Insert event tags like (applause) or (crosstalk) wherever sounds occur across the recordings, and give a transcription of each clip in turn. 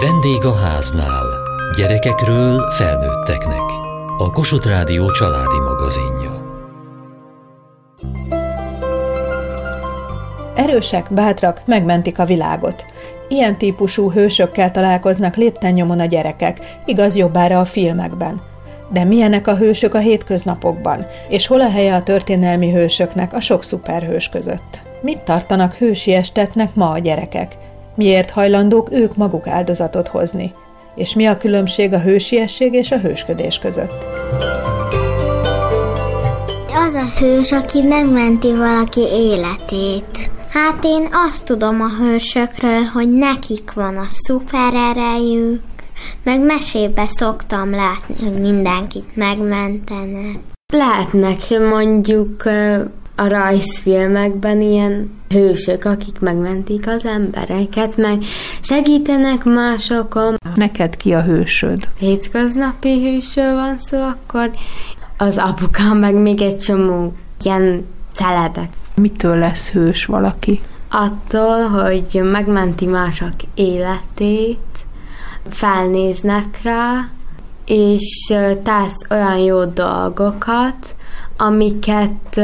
Vendég a háznál. Gyerekekről felnőtteknek. A Kossuth Rádió családi magazinja. Erősek, bátrak, megmentik a világot. Ilyen típusú hősökkel találkoznak lépten nyomon a gyerekek, igaz jobbára a filmekben. De milyenek a hősök a hétköznapokban, és hol a helye a történelmi hősöknek a sok szuperhős között? Mit tartanak hősi estetnek ma a gyerekek? Miért hajlandók ők maguk áldozatot hozni? És mi a különbség a hősiesség és a hősködés között? Az a hős, aki megmenti valaki életét. Hát én azt tudom a hősökről, hogy nekik van a szupererejük, meg mesébe szoktam látni, hogy mindenkit megmentenek. Lehetnek mondjuk a rajzfilmekben ilyen hősök, akik megmentik az embereket, meg segítenek másokon. Neked ki a hősöd? Hétköznapi hősről van szó, akkor az apukám, meg még egy csomó ilyen celebek. Mitől lesz hős valaki? Attól, hogy megmenti mások életét, felnéznek rá, és tesz olyan jó dolgokat, amiket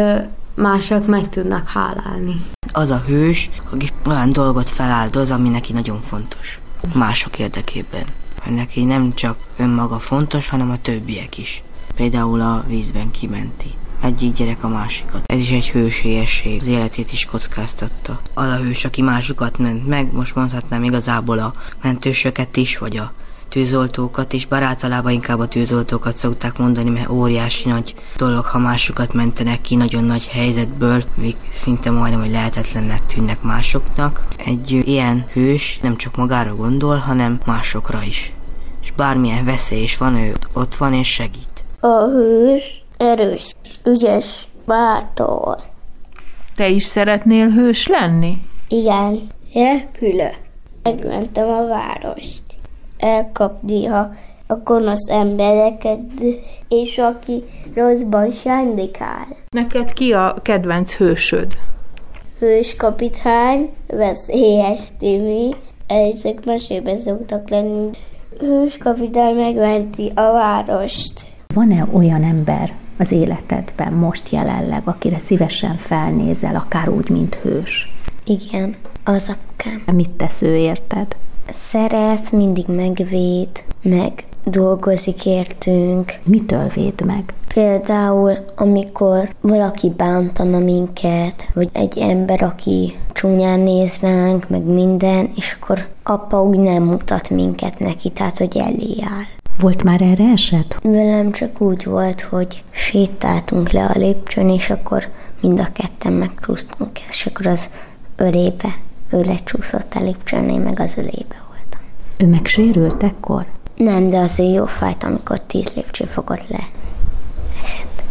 mások meg tudnak hálálni. Az a hős, aki olyan dolgot feláldoz, ami neki nagyon fontos. Mások érdekében. Neki nem csak önmaga fontos, hanem a többiek is. Például a vízben kimenti egyik gyerek a másikat. Ez is egy hősélyesség, az életét is kockáztatta. Az a hős, aki másokat ment meg, most mondhatnám igazából a mentősöket is, vagy a tűzoltókat, és bár általában inkább a tűzoltókat szokták mondani, mert óriási nagy dolog, ha másokat mentenek ki nagyon nagy helyzetből, még szinte majdnem, hogy lehetetlennek tűnnek másoknak. Egy ilyen hős nem csak magára gondol, hanem másokra is. És bármilyen veszély is van, ő ott van és segít. A hős erős, ügyes, bátor. Te is szeretnél hős lenni? Igen, repülő. Megmentem a várost elkapni a, a gonosz embereket, és aki rosszban sándikál. Neked ki a kedvenc hősöd? Hőskapitány, veszélyes Timi, ezek mesébe szoktak lenni. Hőskapitány megmenti a várost. Van-e olyan ember az életedben most jelenleg, akire szívesen felnézel, akár úgy, mint hős? Igen, az akám. Mit tesz ő érted? Szeret, mindig megvéd, meg dolgozik értünk. Mitől véd meg? Például, amikor valaki bántana minket, vagy egy ember, aki csúnyán néz ránk, meg minden, és akkor apa úgy nem mutat minket neki, tehát hogy elé áll. Volt már erre eset? Velem csak úgy volt, hogy sétáltunk le a lépcsőn, és akkor mind a ketten megcsúsztunk, és akkor az ölébe ő lecsúszott a lépcsőn, én meg az ölébe voltam. Ő megsérült ekkor? Nem, de azért jó fájt, amikor tíz lépcső fogott le. Esett.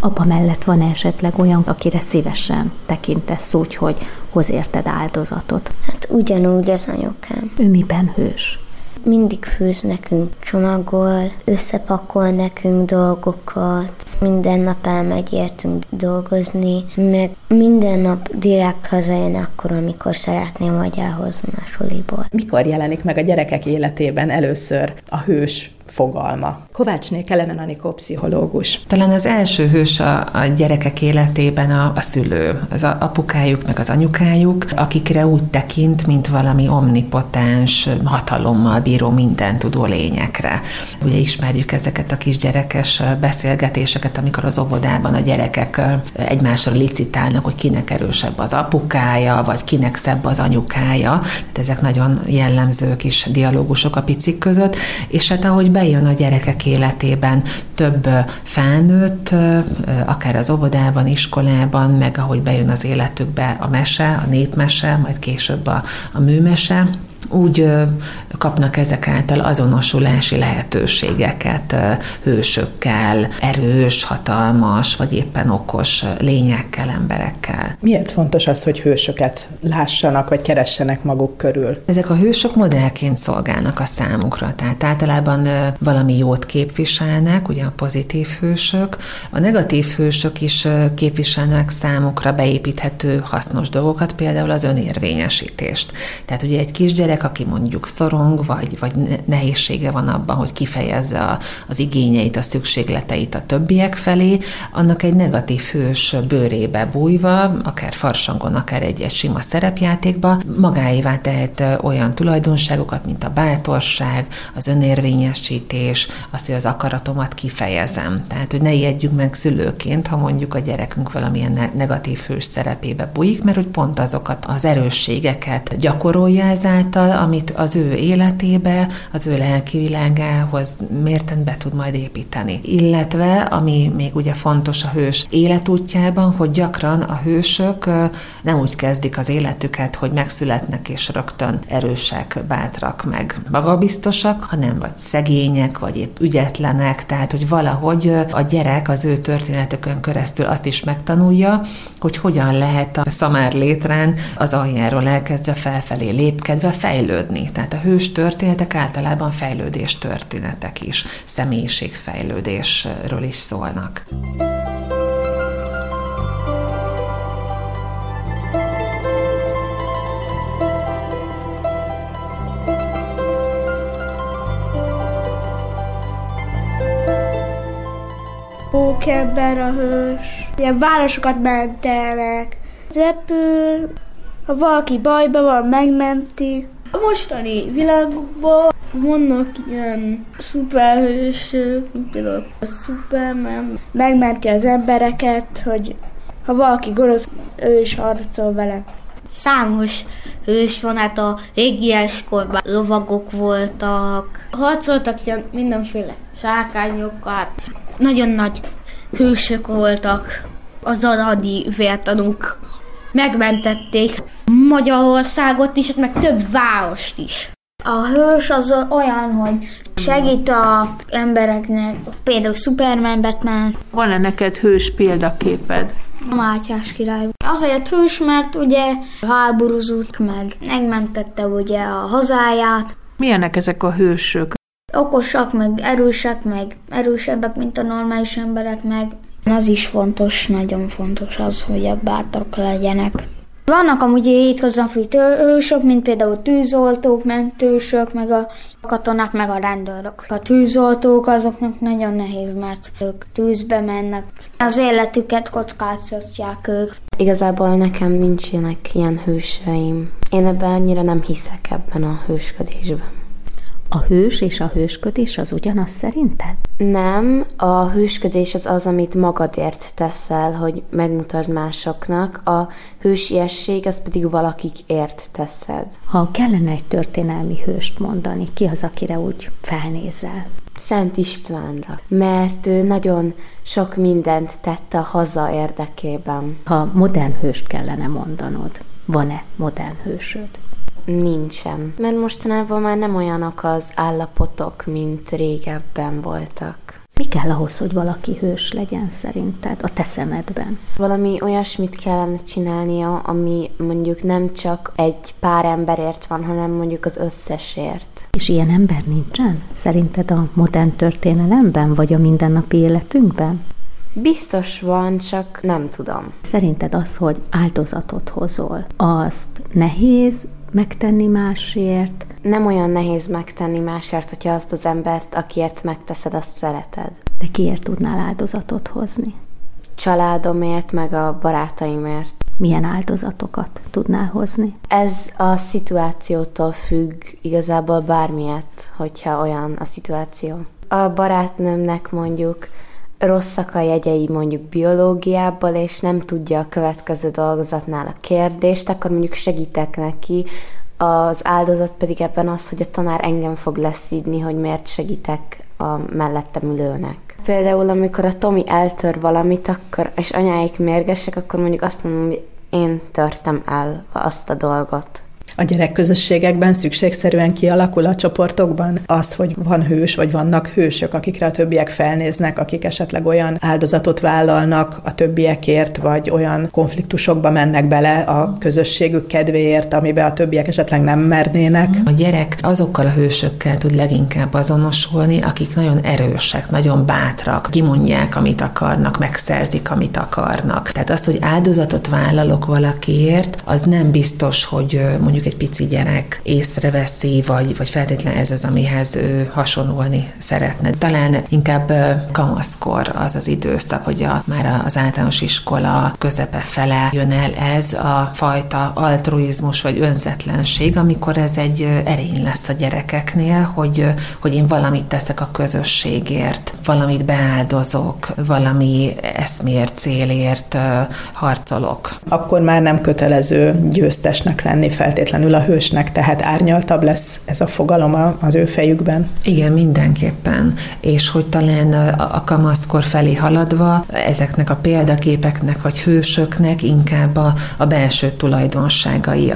Apa mellett van esetleg olyan, akire szívesen tekintesz úgy, hogy hoz érted áldozatot? Hát ugyanúgy az anyukám. Ő miben hős? Mindig főz nekünk, csomagol, összepakol nekünk dolgokat, minden nap elmegy értünk dolgozni, meg minden nap direkt hazajön akkor, amikor szeretném, vagy elhozni a suliból. Mikor jelenik meg a gyerekek életében először a hős fogalma. Kovácsné Kelemen Anikó pszichológus. Talán az első hős a, a gyerekek életében a, a szülő, az apukájuk, meg az anyukájuk, akikre úgy tekint, mint valami omnipotens, hatalommal bíró, minden tudó lényekre. Ugye ismerjük ezeket a kisgyerekes beszélgetéseket, amikor az óvodában a gyerekek egymásra licitálnak, hogy kinek erősebb az apukája, vagy kinek szebb az anyukája. Tehát ezek nagyon jellemző kis dialógusok a picik között, és hát ahogy bejön a gyerekek életében. Több felnőtt, akár az óvodában, iskolában, meg ahogy bejön az életükbe a mese, a népmese, majd később a, a műmese, úgy kapnak ezek által azonosulási lehetőségeket hősökkel, erős, hatalmas, vagy éppen okos lényekkel, emberekkel. Miért fontos az, hogy hősöket lássanak, vagy keressenek maguk körül? Ezek a hősök modellként szolgálnak a számukra, tehát általában valami jót képviselnek, ugye a pozitív hősök, a negatív hősök is képviselnek számukra beépíthető hasznos dolgokat, például az önérvényesítést. Tehát ugye egy kisgyerek, gyerek, aki mondjuk szorong, vagy, vagy nehézsége van abban, hogy kifejezze a, az igényeit, a szükségleteit a többiek felé, annak egy negatív hős bőrébe bújva, akár farsangon, akár egy-egy sima szerepjátékba, magáévá tehet olyan tulajdonságokat, mint a bátorság, az önérvényesítés, az, hogy az akaratomat kifejezem. Tehát, hogy ne ijedjünk meg szülőként, ha mondjuk a gyerekünk valamilyen negatív hős szerepébe bújik, mert hogy pont azokat az erősségeket gyakorolja ezáltal, amit az ő életébe, az ő lelki világához mérten be tud majd építeni. Illetve, ami még ugye fontos a hős életútjában, hogy gyakran a hősök nem úgy kezdik az életüket, hogy megszületnek és rögtön erősek, bátrak, meg magabiztosak, hanem vagy szegények, vagy épp ügyetlenek, tehát hogy valahogy a gyerek az ő történetekön keresztül azt is megtanulja, hogy hogyan lehet a szamár létrán az aljáról elkezdve felfelé lépkedve fejlődni. Tehát a hős történetek általában fejlődés történetek is, személyiségfejlődésről is szólnak. Pókember a hős. Ilyen városokat mentelnek. Repül, ha valaki bajba van, megmenti. A mostani világban vannak ilyen szuperhősök, például a Superman. Megmenti az embereket, hogy ha valaki gonosz, ő is harcol vele. Számos hős van, hát a régieskorban lovagok voltak. Harcoltak ilyen mindenféle sárkányokat. Nagyon nagy hősök voltak. Az aradi vértanúk megmentették Magyarországot is, meg több várost is. A hős az olyan, hogy segít a embereknek, például Superman, Batman. Van-e neked hős példaképed? A Mátyás király. Azért hős, mert ugye háborúzott meg, megmentette ugye a hazáját. Milyenek ezek a hősök? Okosak, meg erősek, meg erősebbek, mint a normális emberek, meg az is fontos, nagyon fontos az, hogy a bátrak legyenek. Vannak amúgy hétköznapi hősök, mint például tűzoltók, mentősök, meg a katonák, meg a rendőrök. A tűzoltók azoknak nagyon nehéz, mert ők tűzbe mennek. Az életüket kockáztatják ők. Igazából nekem nincsenek ilyen hőseim. Én ebben annyira nem hiszek ebben a hősködésben. A hős és a hősködés az ugyanaz szerinted? Nem, a hősködés az az, amit magadért teszel, hogy megmutasd másoknak, a hősiesség az pedig valakikért teszed. Ha kellene egy történelmi hőst mondani, ki az, akire úgy felnézel? Szent Istvánra, mert ő nagyon sok mindent tette a haza érdekében. Ha modern hőst kellene mondanod, van-e modern hősöd? Nincsen, mert mostanában már nem olyanok az állapotok, mint régebben voltak. Mi kell ahhoz, hogy valaki hős legyen szerinted a te szemedben? Valami olyasmit kellene csinálnia, ami mondjuk nem csak egy pár emberért van, hanem mondjuk az összesért. És ilyen ember nincsen? Szerinted a modern történelemben, vagy a mindennapi életünkben? Biztos van, csak nem tudom. Szerinted az, hogy áldozatot hozol, azt nehéz megtenni másért? Nem olyan nehéz megtenni másért, hogyha azt az embert, akiért megteszed, azt szereted. De kiért tudnál áldozatot hozni? Családomért, meg a barátaimért. Milyen áldozatokat tudnál hozni? Ez a szituációtól függ, igazából bármilyet, hogyha olyan a szituáció. A barátnőmnek mondjuk rosszak a jegyei mondjuk biológiából, és nem tudja a következő dolgozatnál a kérdést, akkor mondjuk segítek neki, az áldozat pedig ebben az, hogy a tanár engem fog leszídni, hogy miért segítek a mellettem ülőnek. Például, amikor a Tomi eltör valamit, akkor, és anyáik mérgesek, akkor mondjuk azt mondom, hogy én törtem el azt a dolgot a gyerekközösségekben szükségszerűen kialakul a csoportokban az, hogy van hős, vagy vannak hősök, akikre a többiek felnéznek, akik esetleg olyan áldozatot vállalnak a többiekért, vagy olyan konfliktusokba mennek bele a közösségük kedvéért, amiben a többiek esetleg nem mernének. A gyerek azokkal a hősökkel tud leginkább azonosulni, akik nagyon erősek, nagyon bátrak, kimondják, amit akarnak, megszerzik, amit akarnak. Tehát azt, hogy áldozatot vállalok valakiért, az nem biztos, hogy mondjuk mondjuk egy pici gyerek észreveszi, vagy, vagy feltétlenül ez az, amihez ő hasonlulni szeretne. Talán inkább kamaszkor az az időszak, hogy a, már az általános iskola közepe fele jön el ez a fajta altruizmus vagy önzetlenség, amikor ez egy erény lesz a gyerekeknél, hogy, hogy én valamit teszek a közösségért, valamit beáldozok, valami eszmért, célért harcolok. Akkor már nem kötelező győztesnek lenni feltétlenül a hősnek, tehát árnyaltabb lesz ez a fogalom az ő fejükben. Igen, mindenképpen. És hogy talán a kamaszkor felé haladva ezeknek a példaképeknek vagy hősöknek inkább a, a belső tulajdonságai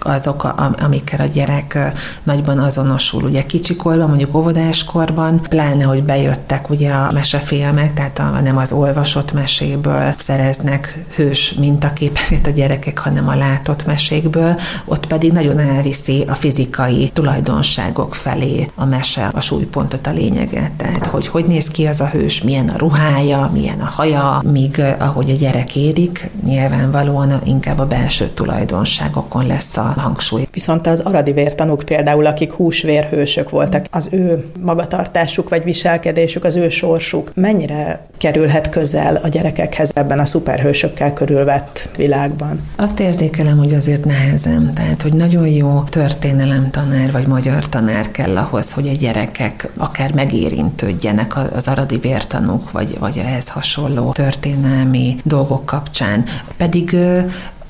azok, amikkel a gyerek nagyban azonosul. Ugye kicsikorban, mondjuk óvodáskorban, pláne, hogy bejöttek ugye a mesefilmek, tehát a, nem az olvasott meséből szereznek hős mintaképeket a gyerekek, hanem a látott mesékből, ott pedig nagyon elviszi a fizikai tulajdonságok felé a mese a súlypontot, a lényeget. Tehát, hogy hogy néz ki az a hős, milyen a ruhája, milyen a haja, míg ahogy a gyerek érik, nyilvánvalóan inkább a belső tulajdonságokon lesz a hangsúly. Viszont az aradi vértanúk például, akik húsvérhősök voltak, az ő magatartásuk vagy viselkedésük, az ő sorsuk mennyire kerülhet közel a gyerekekhez ebben a szuperhősökkel körülvett világban? Azt érzékelem, hogy azért nehezem. Tehát, hogy nagyon jó történelem tanár vagy magyar tanár kell ahhoz, hogy a gyerekek akár megérintődjenek az aradi vértanúk, vagy, vagy ehhez hasonló történelmi dolgok kapcsán. Pedig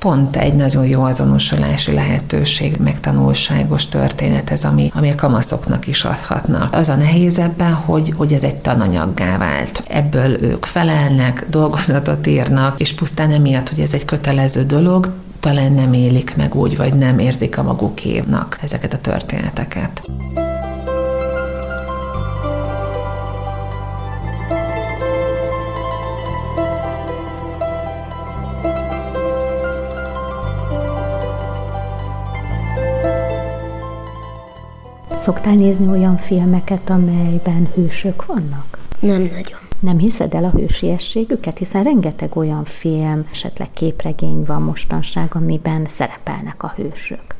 pont egy nagyon jó azonosulási lehetőség, meg tanulságos történet ez, ami, ami a kamaszoknak is adhatna. Az a nehéz ebben, hogy, hogy ez egy tananyaggá vált. Ebből ők felelnek, dolgozatot írnak, és pusztán emiatt, hogy ez egy kötelező dolog, talán nem élik meg úgy, vagy nem érzik a magukénak ezeket a történeteket. Szoktál nézni olyan filmeket, amelyben hősök vannak? Nem nagyon. Nem hiszed el a hősiességüket, hiszen rengeteg olyan film, esetleg képregény van mostanság, amiben szerepelnek a hősök.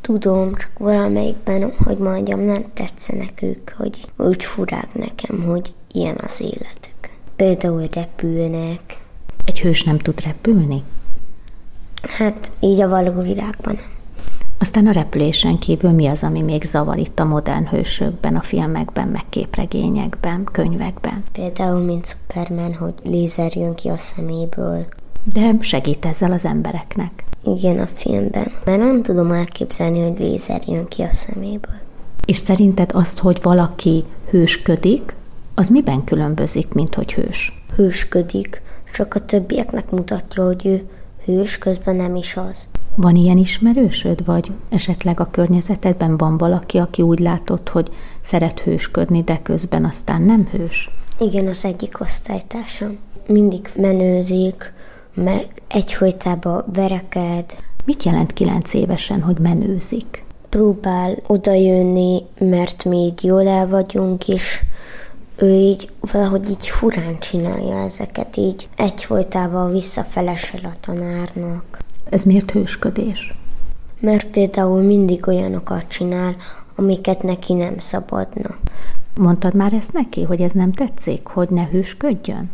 Tudom, csak valamelyikben, hogy mondjam, nem tetszenek ők, hogy úgy furák nekem, hogy ilyen az életük. Például repülnek. Egy hős nem tud repülni? Hát így a való világban. Aztán a repülésen kívül mi az, ami még zavar itt a modern hősökben, a filmekben, meg képregényekben, könyvekben? Például, mint Superman, hogy lézer jön ki a szeméből. De segít ezzel az embereknek. Igen, a filmben. Mert nem tudom elképzelni, hogy lézer jön ki a szeméből. És szerinted azt, hogy valaki hősködik, az miben különbözik, mint hogy hős? Hősködik, csak a többieknek mutatja, hogy ő hős, közben nem is az. Van ilyen ismerősöd, vagy esetleg a környezetedben van valaki, aki úgy látott, hogy szeret hősködni, de közben aztán nem hős? Igen, az egyik osztálytársam. Mindig menőzik, meg egyfolytában vereked. Mit jelent kilenc évesen, hogy menőzik? Próbál odajönni, mert mi így jól el vagyunk, és ő így valahogy így furán csinálja ezeket, így egyfolytában visszafelesel a tanárnak. Ez miért hősködés? Mert például mindig olyanokat csinál, amiket neki nem szabadna. Mondtad már ezt neki, hogy ez nem tetszik, hogy ne hősködjön?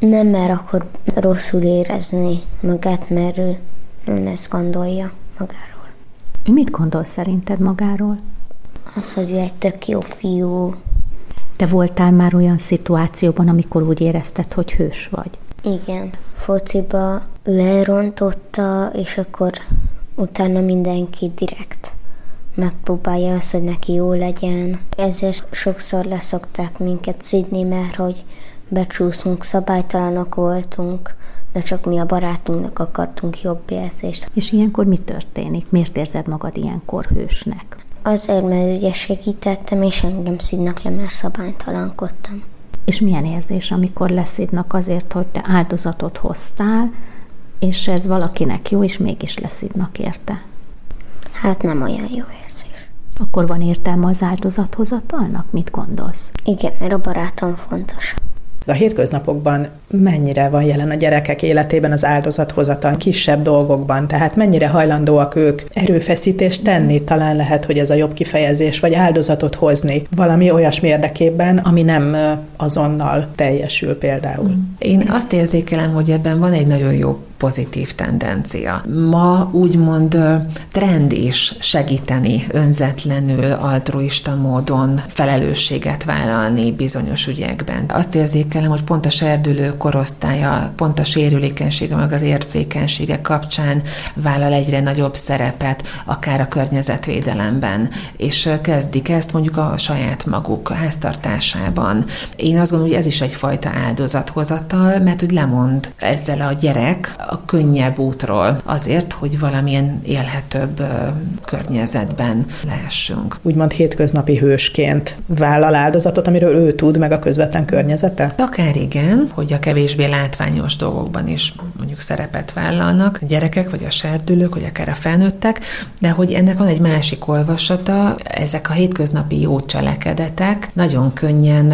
Nem, mert akkor rosszul érezni magát, mert ő nem ezt gondolja magáról. Ő mit gondol szerinted magáról? Az, hogy ő egy tök jó fiú. Te voltál már olyan szituációban, amikor úgy érezted, hogy hős vagy? Igen. Fociba ő elrontotta, és akkor utána mindenki direkt megpróbálja azt, hogy neki jó legyen. Ezért sokszor leszokták minket szidni, mert hogy becsúszunk, szabálytalanok voltunk, de csak mi a barátunknak akartunk jobb érzést. És ilyenkor mi történik? Miért érzed magad ilyenkor hősnek? Azért, mert ugye segítettem, és engem szidnak le, mert szabálytalankodtam. És milyen érzés, amikor leszidnak azért, hogy te áldozatot hoztál, és ez valakinek jó, és mégis leszidnak érte? Hát nem olyan jó érzés. Akkor van értelme az áldozathozatalnak? Mit gondolsz? Igen, mert a barátom fontos. De a hétköznapokban mennyire van jelen a gyerekek életében az áldozathozatal kisebb dolgokban, tehát mennyire hajlandóak ők erőfeszítést tenni, talán lehet, hogy ez a jobb kifejezés, vagy áldozatot hozni valami olyasmi érdekében, ami nem azonnal teljesül például. Én azt érzékelem, hogy ebben van egy nagyon jó pozitív tendencia. Ma úgymond trend is segíteni önzetlenül, altruista módon felelősséget vállalni bizonyos ügyekben. Azt érzékelem, hogy pont a serdülő korosztálya, pont a sérülékenysége, meg az érzékenysége kapcsán vállal egyre nagyobb szerepet, akár a környezetvédelemben, és kezdik ezt mondjuk a saját maguk háztartásában. Én azt gondolom, hogy ez is egyfajta áldozathozatal, mert hogy lemond ezzel a gyerek a könnyebb útról azért, hogy valamilyen élhetőbb környezetben lehessünk. Úgymond hétköznapi hősként vállal áldozatot, amiről ő tud, meg a közvetlen környezete? Akár igen, hogy a kevésbé látványos dolgokban is mondjuk szerepet vállalnak a gyerekek, vagy a serdülők, vagy akár a felnőttek, de hogy ennek van egy másik olvasata, ezek a hétköznapi jó cselekedetek nagyon könnyen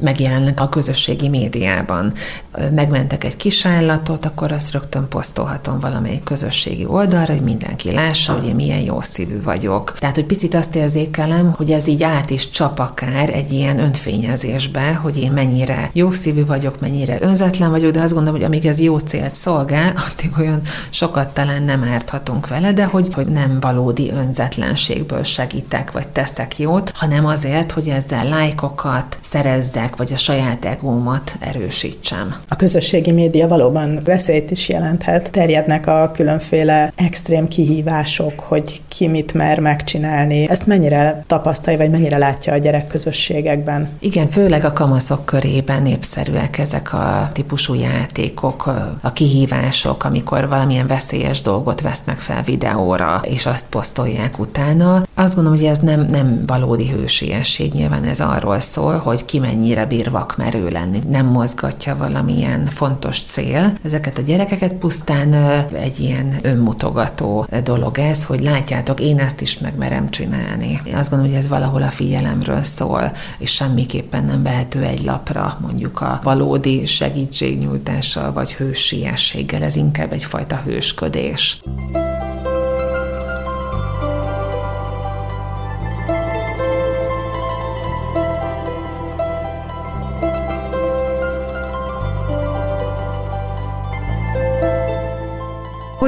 megjelennek a közösségi médiában. Megmentek egy kis állatot, akkor azt rögtön posztolhatom valamelyik közösségi oldalra, hogy mindenki lássa, hogy én milyen jó szívű vagyok. Tehát, hogy picit azt érzékelem, hogy ez így át is csap akár egy ilyen önfényezésbe, hogy én mennyire jó szívű vagyok, mennyire önzetlen vagyok, de azt gondolom, hogy amíg ez jó célt szolgál, (laughs) addig olyan sokat talán nem árthatunk vele, de hogy, hogy nem valódi önzetlenségből segítek, vagy teszek jót, hanem azért, hogy ezzel lájkokat szerezzek, legyek, vagy a saját egómat erősítsem. A közösségi média valóban veszélyt is jelenthet. Terjednek a különféle extrém kihívások, hogy ki mit mer megcsinálni. Ezt mennyire tapasztalja, vagy mennyire látja a gyerek közösségekben? Igen, főleg a kamaszok körében népszerűek ezek a típusú játékok, a kihívások, amikor valamilyen veszélyes dolgot vesznek fel videóra, és azt posztolják utána. Azt gondolom, hogy ez nem, nem valódi hősiesség, nyilván ez arról szól, hogy ki mennyire bír vakmerő lenni, nem mozgatja valamilyen fontos cél. Ezeket a gyerekeket pusztán egy ilyen önmutogató dolog ez, hogy látjátok, én ezt is megmerem csinálni. Én azt gondolom, hogy ez valahol a figyelemről szól, és semmiképpen nem vehető egy lapra mondjuk a valódi segítségnyújtással vagy hősiességgel, ez inkább egyfajta hősködés.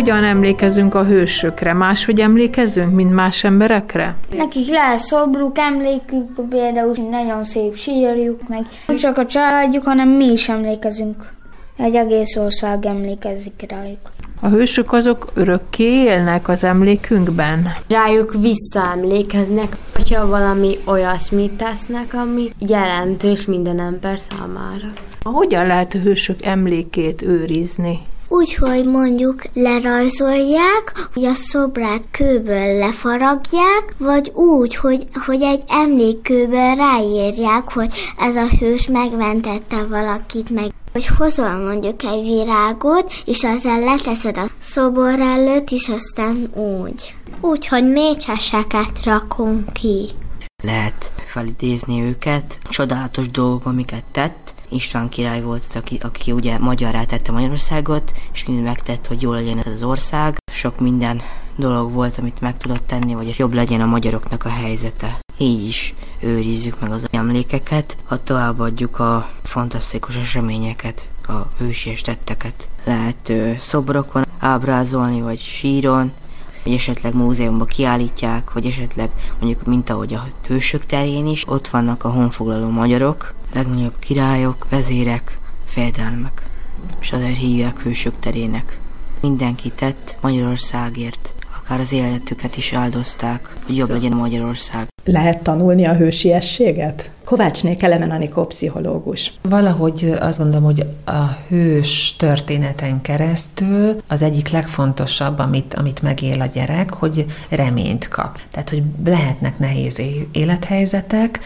Hogyan emlékezünk a hősökre? Máshogy emlékezzünk, mint más emberekre? Nekik lehet szobruk, emlékük, például nagyon szép sírjuk meg. Nem csak a családjuk, hanem mi is emlékezünk. Egy egész ország emlékezik rájuk. A hősök azok örökké élnek az emlékünkben? Rájuk visszaemlékeznek, hogyha valami olyasmit tesznek, ami jelentős minden ember számára. Hogyan lehet a hősök emlékét őrizni? Úgy, hogy mondjuk lerajzolják, hogy a szobrát kőből lefaragják, vagy úgy, hogy, hogy egy emlékkőből ráírják, hogy ez a hős megmentette valakit meg. Hogy hozol mondjuk egy virágot, és ezzel leteszed a szobor előtt, és aztán úgy. Úgy, hogy mécseseket rakunk ki. Lehet felidézni őket, csodálatos dolgok, amiket tett, István király volt az, aki, aki ugye magyarrá tette Magyarországot, és mind megtett, hogy jó legyen ez az ország. Sok minden dolog volt, amit meg tudott tenni, hogy jobb legyen a magyaroknak a helyzete. Így is őrizzük meg az emlékeket, ha továbbadjuk a fantasztikus eseményeket, a hősies tetteket. Lehet ö, szobrokon ábrázolni, vagy síron, vagy esetleg múzeumban kiállítják, vagy esetleg mondjuk, mint ahogy a hősök terén is, ott vannak a honfoglaló magyarok, legnagyobb királyok, vezérek, fejedelmek, és azért hívják hősök terének. Mindenki tett Magyarországért, akár az életüket is áldozták, hogy jobb legyen Magyarország. Lehet tanulni a hősiességet? Kovácsné Kelemen Anikó pszichológus. Valahogy azt gondolom, hogy a hős történeten keresztül az egyik legfontosabb, amit, amit megél a gyerek, hogy reményt kap. Tehát, hogy lehetnek nehéz élethelyzetek,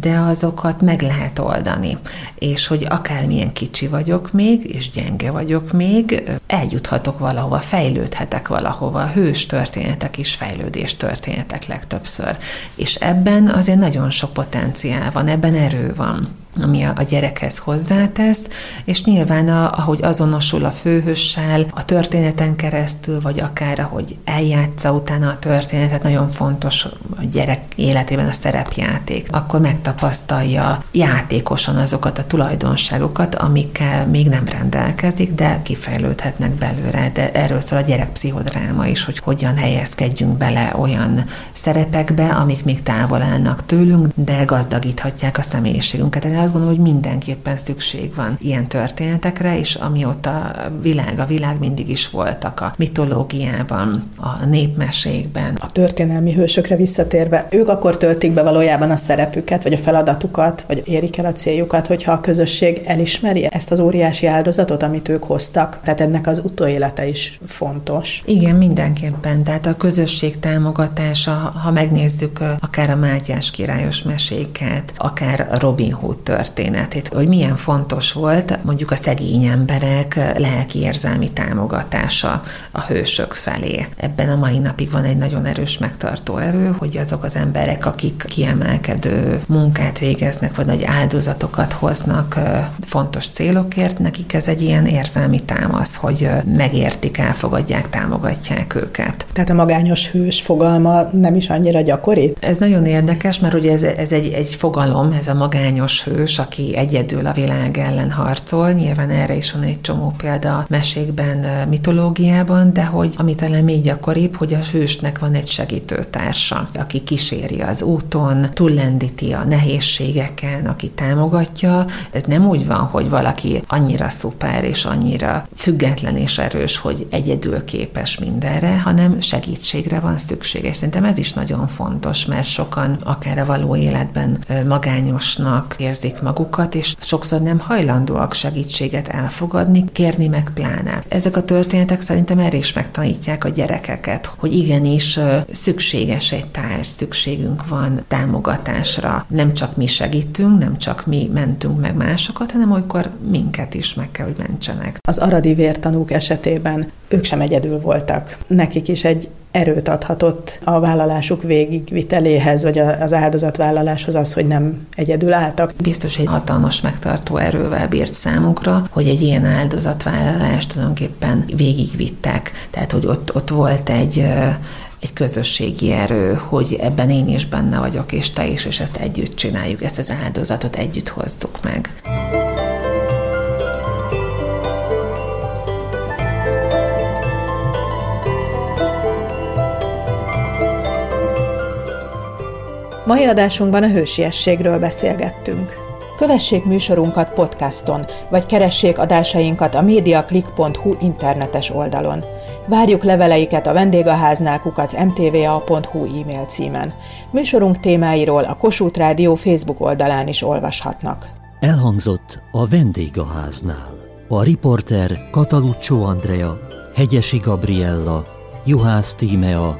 de azokat meg lehet oldani. És hogy akármilyen kicsi vagyok még, és gyenge vagyok még, eljuthatok valahova, fejlődhetek valahova. Hős történetek is fejlődés történetek legtöbbször. És ebben azért nagyon sok potenciál van, ebben erő van. Ami a, gyerekhez hozzátesz, és nyilván a, ahogy azonosul a főhőssel, a történeten keresztül, vagy akár ahogy eljátsza utána a történetet, nagyon fontos a gyerek életében a szerepjáték. Akkor megtapasztalja játékosan azokat a tulajdonságokat, amikkel még nem rendelkezik, de kifejlődhetnek belőle. De erről szól a gyerekpszichodráma is, hogy hogyan helyezkedjünk bele olyan szerepekbe, amik még távol állnak tőlünk, de gazdagíthatják a személyiségünket. Tehát azt gondolom, hogy mindenképpen szükség van ilyen történetekre, és amióta a világ, a világ mindig is voltak a mitológiában, a népmesékben. A történelmi hősökre visszatérve, ők akkor töltik be valójában a szerepüket, vagy a feladatukat, vagy érik el a céljukat, hogyha a közösség elismeri ezt az óriási áldozatot, amit ők hoztak. Tehát ennek az utóélete is fontos. Igen, mindenképpen. Tehát a közösség támogatása, ha megnézzük akár a Mátyás királyos meséket, akár Robin Hood történetét, hogy milyen fontos volt mondjuk a szegény emberek lelki érzelmi támogatása a hősök felé. Ebben a mai napig van egy nagyon erős megtartó erő, hogy azok az emberek, akik kiemelkedő munkát végeznek, vagy nagy áldozatokat hoznak fontos célokért, nekik ez egy ilyen érzelmi támasz, hogy megértik, elfogadják, támogatják őket. Tehát a magányos hős fogalma nem is annyira gyakori? Ez nagyon érdekes, mert ugye ez, ez egy, egy fogalom, ez a magányos hős, aki egyedül a világ ellen harcol. Nyilván erre is van egy csomó példa a mesékben, mitológiában, de hogy ami talán még gyakoribb, hogy a hősnek van egy segítőtársa, aki kíséri az úton, túllendíti a nehézségeken, aki támogatja. Ez nem úgy van, hogy valaki annyira szuper és annyira független és erős, hogy egyedül képes mindenre, hanem segítségre van szükség. És szerintem ez is nagyon fontos, mert sokan akár a való életben magányosnak érzik magukat, és sokszor nem hajlandóak segítséget elfogadni, kérni meg pláne. Ezek a történetek szerintem erre is megtanítják a gyerekeket, hogy igenis szükséges egy társ, szükségünk van támogatásra. Nem csak mi segítünk, nem csak mi mentünk meg másokat, hanem olykor minket is meg kell, hogy mentsenek. Az aradi vértanúk esetében ők sem egyedül voltak. Nekik is egy erőt adhatott a vállalásuk végigviteléhez, vagy az áldozatvállaláshoz az, hogy nem egyedül álltak. Biztos egy hatalmas megtartó erővel bírt számukra, hogy egy ilyen áldozatvállalást tulajdonképpen végigvittek. Tehát, hogy ott, ott volt egy egy közösségi erő, hogy ebben én is benne vagyok, és te is, és ezt együtt csináljuk, ezt az áldozatot együtt hozzuk meg. Mai adásunkban a hősiességről beszélgettünk. Kövessék műsorunkat podcaston, vagy keressék adásainkat a mediaclick.hu internetes oldalon. Várjuk leveleiket a vendégháznál kukac mtva.hu e-mail címen. Műsorunk témáiról a Kossuth Rádió Facebook oldalán is olvashatnak. Elhangzott a vendégháznál. A riporter Kataluccio Andrea, Hegyesi Gabriella, Juhász Tímea,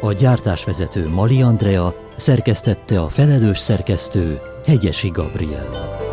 a gyártásvezető Mali Andrea, szerkesztette a felelős szerkesztő Hegyesi Gabriella.